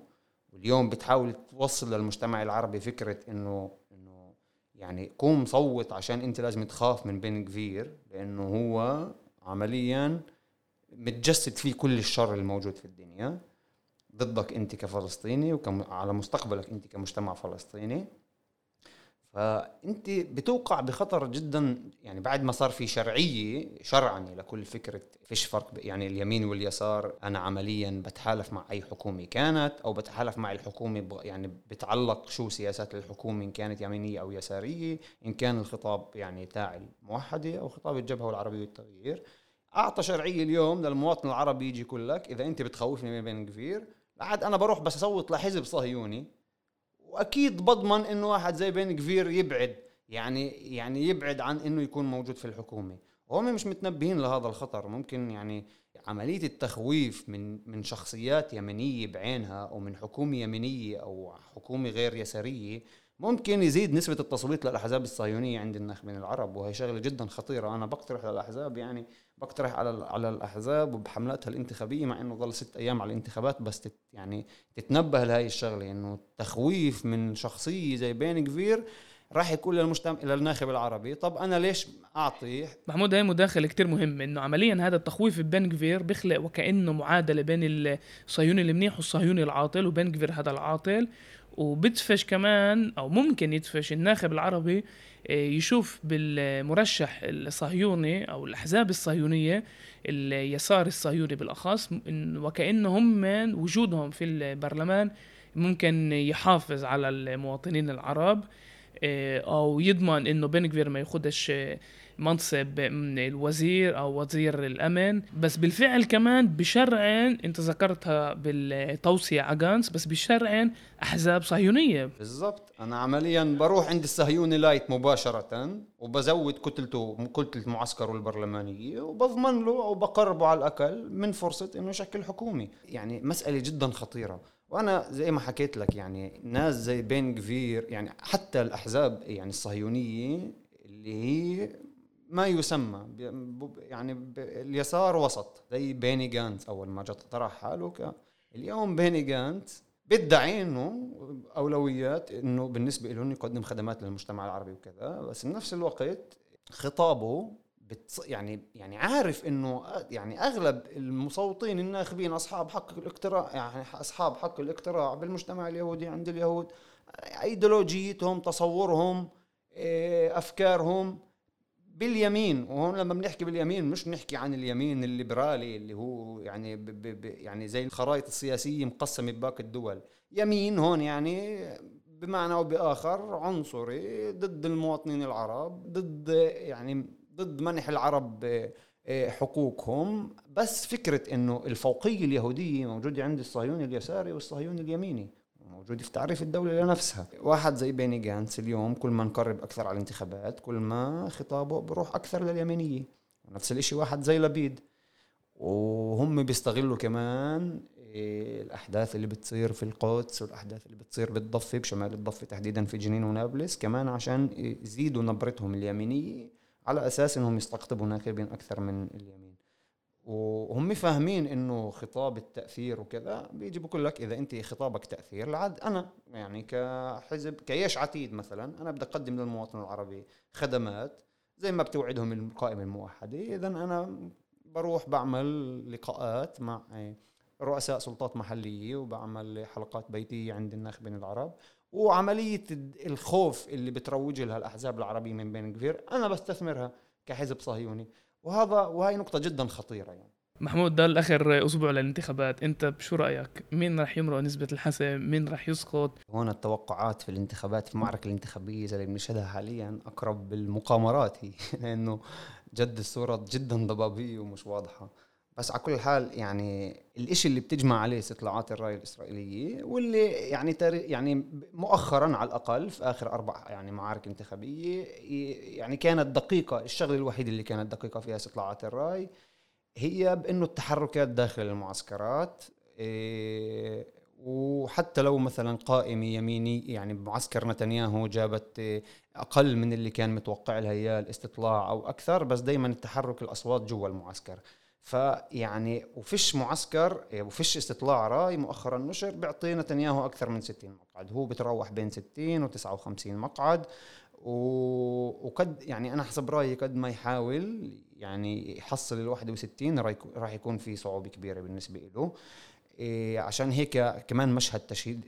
واليوم بتحاول توصل للمجتمع العربي فكرة إنه إنه يعني قوم صوت عشان أنت لازم تخاف من بن كفير لأنه هو عمليا متجسد فيه كل الشر الموجود في الدنيا ضدك أنت كفلسطيني وعلى مستقبلك أنت كمجتمع فلسطيني. فأنت بتوقع بخطر جدا يعني بعد ما صار في شرعية شرعا لكل فكرة فيش فرق يعني اليمين واليسار أنا عمليا بتحالف مع أي حكومة كانت أو بتحالف مع الحكومة يعني بتعلق شو سياسات الحكومة إن كانت يمينية أو يسارية إن كان الخطاب يعني تاع الموحدة أو خطاب الجبهة العربيه والتغيير. أعطى شرعية اليوم للمواطن العربي يجي يقول لك إذا أنت بتخوفني من بين كفير بعد أنا بروح بس أصوت لحزب صهيوني وأكيد بضمن إنه واحد زي بن كفير يبعد يعني يعني يبعد عن إنه يكون موجود في الحكومة. وهم مش متنبهين لهذا الخطر. ممكن يعني عملية التخويف من من شخصيات يمنية بعينها أو من حكومة يمنية أو حكومة غير يسارية ممكن يزيد نسبة التصويت للأحزاب الصهيونية عند الناخبين العرب. وهي شغلة جدا خطيرة. أنا بقترح للأحزاب يعني بقترح على على الأحزاب وبحملاتها الانتخابية مع إنه ظل ست أيام على الانتخابات بس تت يعني تتنبه لهي الشغلة إنه التخويف من شخصية زي بين كفير راح يكون للمجتمع للناخب العربي. طب أنا ليش أعطي؟ محمود هاي مداخلة كتير مهمة إنه عمليا هذا التخويف ببن كفير بيخلق وكأنه معادلة بين الصهيوني المنيح والصهيوني العاطل وبن كفير هذا العاطل وبدفش كمان أو ممكن يدفش الناخب العربي يشوف بالمرشح الصهيوني أو الأحزاب الصهيونية اليسار الصهيوني بالأخص وكانه هم وجودهم في البرلمان ممكن يحافظ على المواطنين العرب آه، أو يضمن إنه بن ما ياخدش منصب من الوزير أو وزير الأمن بس بالفعل كمان بشرعن إنت ذكرتها بالتوصية عجانس بس بشرعن أحزاب صهيونية. بالضبط. أنا عمليا بروح عند الصهيوني لايت مباشره وبزود كتلته كتلة معسكره البرلمانية وبضمن له أو بقربه على الأقل من فرصة إنه يشكل حكومه يعني مسألة جدا خطيرة. وأنا زي ما حكيت لك يعني ناس زي بين جفير يعني حتى الأحزاب يعني الصهيونية اللي هي ما يسمى يعني اليسار وسط زي بيني جانت أول ما جت طرح حاله اليوم بيني جانت بيدعي إنه أولويات إنه بالنسبة له انه يقدم خدمات للمجتمع العربي وكذا. بس بنفس الوقت خطابه بتص... يعني يعني عارف إنه يعني أغلب المصوتين الناخبين أصحاب حق الاقتراع يعني أصحاب حق الاقتراع بالمجتمع اليهودي عند اليهود ايديولوجيتهم تصورهم إيه، أفكارهم. باليمين وهون لما بنحكي باليمين مش بنحكي عن اليمين الليبرالي اللي هو يعني ب ب يعني زي الخرائط السياسية مقسمة بباقي الدول. يمين هون يعني بمعنى أو بآخر عنصري ضد المواطنين العرب ضد يعني ضد منح العرب آه، حقوقهم. بس فكرة إنه الفوقية اليهودية موجودة عند الصهيوني اليساري والصهيوني اليميني. موجودة في تعريف الدولة لنفسها. واحد زي بيني جانس اليوم كل ما نقرب أكثر على الانتخابات كل ما خطابه بروح أكثر لليمينية. نفس الشيء واحد زي لبيد. وهم بيستغلوا كمان إيه، الأحداث اللي بتصير في القدس والأحداث اللي بتصير بالضفة بشمال الضفة تحديدا في جنين ونابلس كمان عشان يزيدوا نبرتهم اليمينية على أساس أنهم يستقطبوا ناخبين أكثر من اليمين. وهم فاهمين إنه خطاب التأثير وكذا بيجي بقول لك إذا أنت خطابك تأثير العاد أنا يعني كحزب كيش عتيد مثلا أنا بدي أقدم للمواطن العربي خدمات زي ما بتوعدهم القائمه الموحده اذا أنا بروح بعمل لقاءات مع رؤساء سلطات محلية وبعمل حلقات بيتية عند الناخبين العرب. وعملية الخوف اللي بتروج لها الأحزاب العربية من بين كفير أنا بستثمرها كحزب صهيوني. وهذا وهي نقطة جدا خطيرة يعني. محمود ده الآخر أسبوع للانتخابات. أنت شو رأيك؟ مين راح يمرق نسبة الحسم؟ مين راح يسقط؟ هون التوقعات في الانتخابات في المعركة الانتخابية زي اللي بنشهدها حاليا أقرب بالمقامرات هي [LAUGHS] لأنه جد الصورة جدا ضبابية ومش واضحة. بس على كل حال يعني الإشي اللي بتجمع عليه استطلاعات الرأي الإسرائيلية واللي يعني يعني مؤخرا على الأقل في آخر أربع يعني معارك انتخابية يعني كانت دقيقة الشغلة الوحيدة اللي كانت دقيقة فيها استطلاعات الرأي هي بأنه التحركات داخل المعسكرات إيه، وحتى لو مثلا قائمة يميني يعني معسكر نتنياهو جابت أقل من اللي كان متوقع لها إياه الاستطلاع أو أكثر بس دايما التحرك الأصوات جوا المعسكر. فيعني وفيش معسكر وفيش استطلاع رأي مؤخرا نشر بيعطي نتنياهو أكثر من 60 مقعد. هو بتروح بين 60 و59 مقعد. وقد يعني أنا حسب رأيي قد ما يحاول يعني يحصل ال 61 راح يكون في صعوبة كبيرة بالنسبة له. إيه عشان هيك كمان مشهد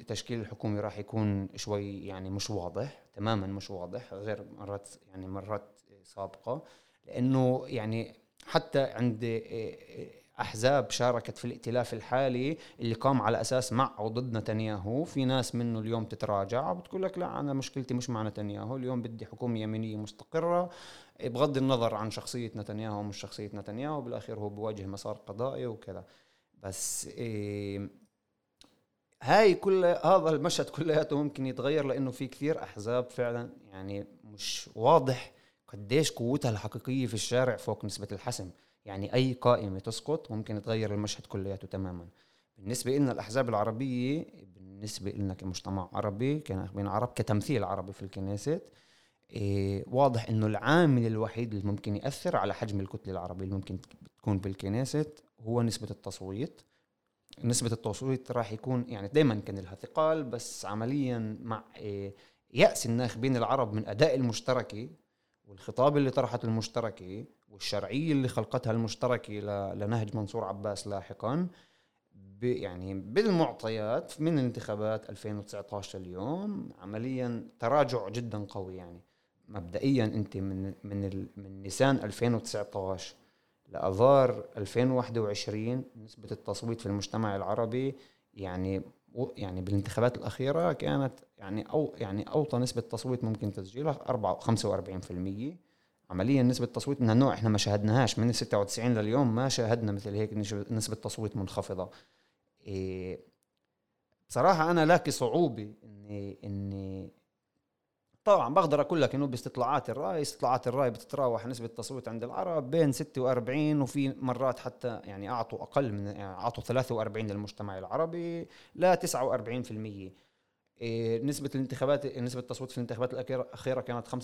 تشكيل الحكومة راح يكون شوي يعني مش واضح تماما مش واضح غير مرات يعني مرات سابقة. لأنه يعني حتى عند آه، آه، أحزاب شاركت في الائتلاف الحالي اللي قام على أساس مع أو ضد نتنياهو. في ناس منه اليوم تتراجع وبتقول لك لا أنا مشكلتي مش مع نتنياهو اليوم بدي حكومة يمينية مستقرة. بغض النظر عن شخصية نتنياهو ومش شخصية نتنياهو بالأخير هو بواجه مسار قضائي وكذا. بس إيه هاي كل هذا المشهد كلياته ممكن يتغير لأنه في كثير أحزاب فعلا يعني مش واضح قديش قوتها الحقيقية في الشارع فوق نسبة الحسم. يعني أي قائمة تسقط ممكن تغير المشهد كلياته تماما. بالنسبة لنا الأحزاب العربية بالنسبة لنا كمجتمع عربي كان عرب كتمثيل عربي في الكنيست إيه واضح إنه العامل الوحيد اللي ممكن يأثر على حجم الكتلة العربية اللي ممكن تكون بالكنيست هو نسبة التصويت. نسبة التصويت راح يكون يعني دائما كان لها ثقال بس عمليا مع إيه يأس الناخبين العرب من أداء المشتركة والخطاب اللي طرحته المشتركة والشرعية اللي خلقتها المشتركة لنهج منصور عباس لاحقا يعني بالمعطيات من انتخابات 2019 اليوم عمليا تراجع جدا قوي يعني. مبدئيا أنت من من من نيسان 2019 لاذار 2021 نسبة التصويت في المجتمع العربي يعني يعني بالانتخابات الأخيرة كانت يعني أو يعني أوطى نسبة تصويت ممكن تسجيلها 4 45% عمليا نسبة تصويت من هالنوع إحنا ما شاهدناهاش من ال 96 لليوم ما شاهدنا مثل هيك نسبة تصويت منخفضة. إيه بصراحة أنا لاقي صعوبة إني إني طبعا بقدر أقول لك إنه باستطلاعات الرأي استطلاعات الرأي بتتراوح نسبة التصويت عند العرب بين 46 وفي مرات حتى يعني أعطوا أقل من يعني أعطوا 43 للمجتمع العربي ل 49% إيه نسبة الانتخابات نسبة التصويت في الانتخابات الأخيرة كانت 45%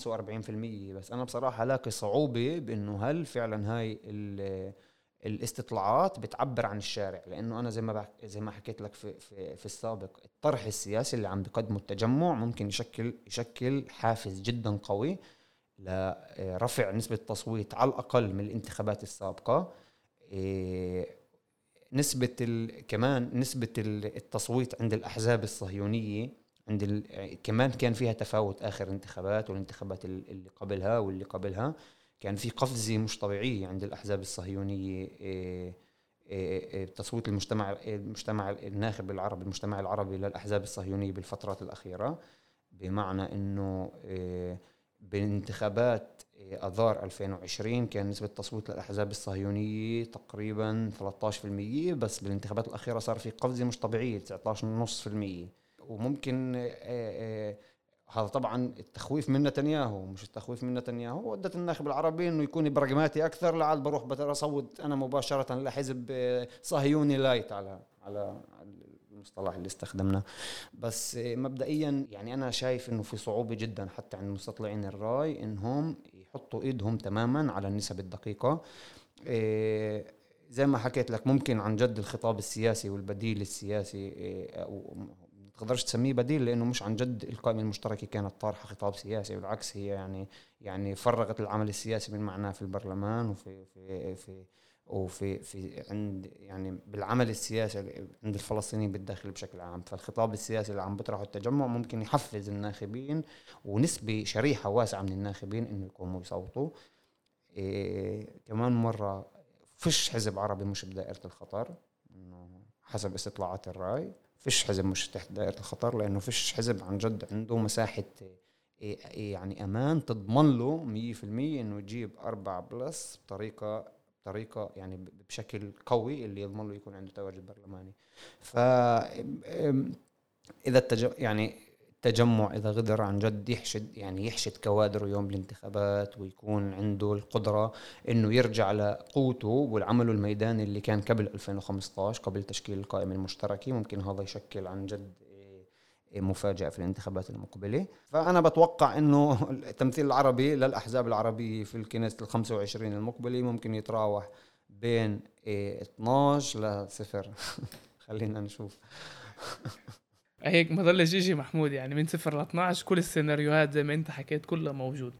بس أنا بصراحة لاقي صعوبة بإنه هل فعلا هاي الاستطلاعات بتعبر عن الشارع لأنه أنا زي ما زي ما حكيت لك في في, في السابق الطرح السياسي اللي عم بقدمه التجمع ممكن يشكل يشكل حافز جدا قوي لرفع نسبة التصويت على الأقل من الانتخابات السابقة. إيه، نسبة كمان نسبة التصويت عند الأحزاب الصهيونية عند كمان كان فيها تفاوت آخر انتخابات والانتخابات اللي قبلها واللي قبلها. كان في قفزة مش طبيعية عند الأحزاب الصهيونية إيه، إيه، إيه، تصويت المجتمع المجتمع الناخب العربي المجتمع العربي للأحزاب الصهيونية بالفترات الأخيرة بمعنى أنه بانتخابات آذار 2020 كان نسبة التصويت للأحزاب الصهيونية تقريبا 13% بس بالانتخابات الأخيرة صار في قفزه مش طبيعيه 19.5% وممكن هذا طبعا التخويف من نتنياهو مش التخويف من نتنياهو. ودت الناخب العربي إنه يكون براغماتي أكثر. لعل بروح بصوت أنا مباشرة لحزب صهيوني لايت على على المصطلح اللي استخدمناه. بس مبدئيا يعني أنا شايف إنه في صعوبة جدا حتى عند مستطلعين الرأي إنهم يحطوا إيدهم تماما على النسب الدقيقة. إيه، زي ما حكيت لك ممكن عن جد الخطاب السياسي والبديل السياسي أو تقدرش تسميه بديل لأنه مش عن جد القائمة المشتركة كانت طارحة خطاب سياسي بالعكس هي يعني يعني فرغت العمل السياسي من معناه في البرلمان وفي في في وفي في عند يعني بالعمل السياسي عند الفلسطينيين بالداخل بشكل عام. فالخطاب السياسي اللي عم بيطرحه التجمع ممكن يحفز الناخبين ونسبة شريحة واسعة من الناخبين إنه يقوموا يصوتوا إيه كمان مرة فيش حزب عربي مش بدائرة الخطر إنه حسب استطلاعات الرأي. فيش حزب مش تحت دائرة الخطر لأنه فيش حزب عن جد عنده مساحة إيه، يعني أمان تضمن له 100% إنه يجيب أربعة بلس بطريقة بطريقة يعني بشكل قوي اللي يضمن له يكون عنده تواجد برلماني. ف إذا التج... يعني التجمع إذا قدر عن جد يحشد يعني يحشد كوادره يوم الانتخابات ويكون عنده القدرة إنه يرجع لقوته والعمل الميداني اللي كان قبل 2015 قبل تشكيل القائمة المشتركة. ممكن هذا يشكل عن جد إيه، مفاجأة في الانتخابات المقبلة. فأنا بتوقع أنه التمثيل العربي للأحزاب العربية في الكنيسة ال 25 المقبلة ممكن يتراوح بين 12 إيه، لصفر [LAUGHS] خلينا نشوف. [LAUGHS] هيك ما ضلش يجي محمود يعني من صفر ل 12 كل السيناريوهات زي ما انت حكيت كلها موجودة.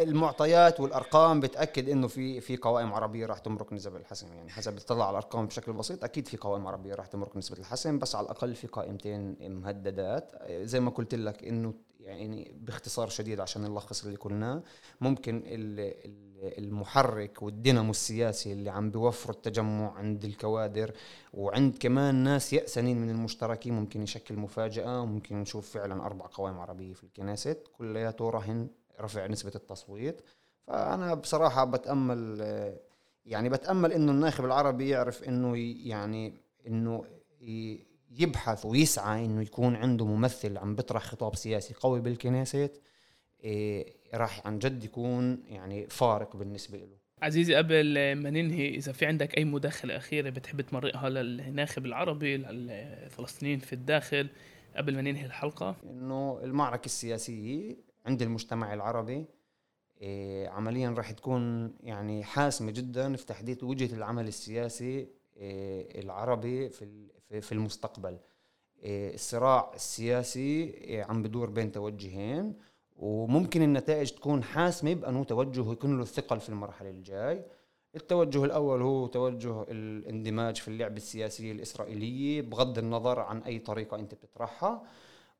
المعطيات والأرقام بتأكد إنه في في قوائم عربية راح تمرق نسب الحسم يعني حسب تطلع على الأرقام بشكل بسيط أكيد في قوائم عربية راح تمرق نسبة الحسم بس على الأقل في قائمتين مهددات. زي ما قلت لك إنه يعني بإختصار شديد عشان نلخص اللي قلناه ممكن المحرك والدينامو السياسي اللي عم بيوفر التجمع عند الكوادر وعند كمان ناس يأسنين من المشتركين ممكن يشكل مفاجأة وممكن نشوف فعلا أربع قوائم عربية في الكنيست كلياته رهن رفع نسبة التصويت. فأنا بصراحة بتأمل يعني بتأمل إنه الناخب العربي يعرف إنه يعني إنه يبحث ويسعى إنه يكون عنده ممثل عم بيطرح خطاب سياسي قوي بالكنيست. إيه راح عن جد يكون يعني فارق بالنسبة له. عزيزي قبل ما ننهي إذا في عندك أي مداخلة أخيرة بتحب تمرقها للناخب العربي للفلسطينيين في الداخل قبل ما ننهي الحلقة؟ إنه المعركة السياسية عند المجتمع العربي إيه عمليا راح تكون يعني حاسمة جدا في تحديد وجهة العمل السياسي إيه العربي في في المستقبل. إيه الصراع السياسي عم بدور بين توجهين. وممكن النتائج تكون حاسمه بانه توجه يكون له الثقل في المرحلة الجاي. التوجه الأول هو توجه الاندماج في اللعبه السياسيه الإسرائيلية بغض النظر عن أي طريقة أنت بتطرحها.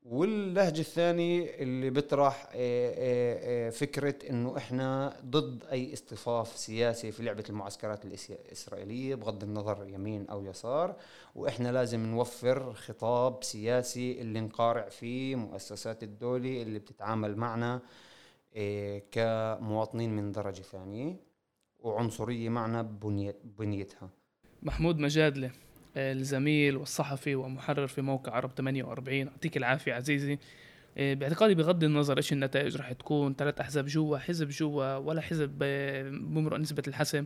واللهجة الثاني اللي بيطرح آه، آه، آه، فكرة إنه إحنا ضد أي اصطفاف سياسي في لعبة المعسكرات الإسرائيلية بغض النظر يمين أو يسار وإحنا لازم نوفر خطاب سياسي اللي نقارع فيه مؤسسات الدولة اللي بتتعامل معنا كمواطنين من درجة ثانية وعنصرية معنا بنيتها. محمود مجادلة الزميل والصحفي ومحرر في موقع عرب 48 يعطيك العافية عزيزي. آه، باعتقادي بغض النظر إيش النتائج رح تكون. ثلاث أحزاب جوا حزب جوا ولا حزب بمرق نسبة الحسم.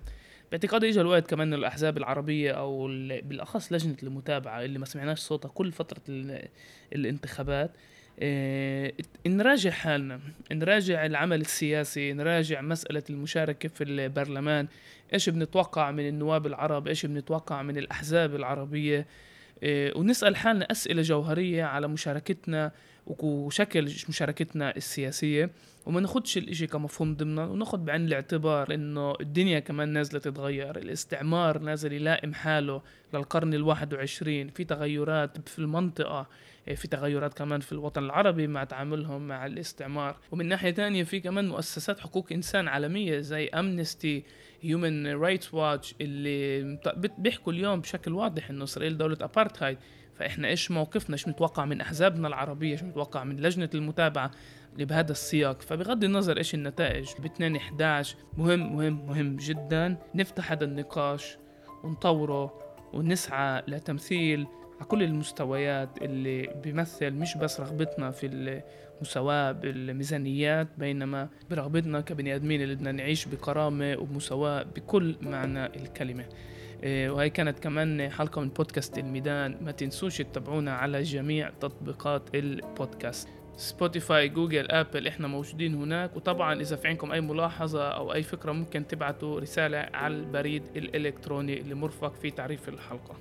باعتقادي اجى الوقت كمان الأحزاب العربية أو بالأخص لجنة المتابعة اللي ما سمعناش صوتها كل فترة الانتخابات. نراجع حالنا نراجع العمل السياسي نراجع مسألة المشاركة في البرلمان إيش بنتوقع من النواب العرب إيش بنتوقع من الأحزاب العربية؟ إيه ونسأل حالنا أسئلة جوهرية على مشاركتنا وشكل مشاركتنا السياسية وما ناخدش الإشي كمفهوم ضمنا وناخد بعين الاعتبار إنه الدنيا كمان نازلة تتغير الاستعمار نازل يلائم حاله للقرن الواحد وعشرين في تغيرات في المنطقة في تغيرات كمان في الوطن العربي مع تعاملهم مع الاستعمار. ومن ناحية تانية في كمان مؤسسات حقوق إنسان عالمية زي أمنستي هيومن رايتس واتش اللي بيحكوا اليوم بشكل واضح إنه إسرائيل دولة ابارتهايد فإحنا إيش موقفنا؟ إيش متوقع من أحزابنا العربية؟ إيش متوقع من لجنة المتابعة اللي بهذا السياق؟ فبغض النظر إيش النتائج ب 2 11 مهم مهم مهم جدا. نفتح هذا النقاش ونطوره ونسعى لتمثيل على كل المستويات اللي بيمثل مش بس رغبتنا في المساواة بالميزانيات بينما برغبتنا كبني آدمين اللي بدنا نعيش بكرامة وبمساواة بكل معنى الكلمة. إيه، وهي كانت كمان حلقة من بودكاست الميدان. ما تنسوش تتابعونا على جميع تطبيقات البودكاست. سبوتيفاي جوجل آبل إحنا موجودين هناك. وطبعا إذا في عندكم أي ملاحظة أو أي فكرة ممكن تبعتوا رسالة على البريد الإلكتروني اللي مرفق في تعريف الحلقة.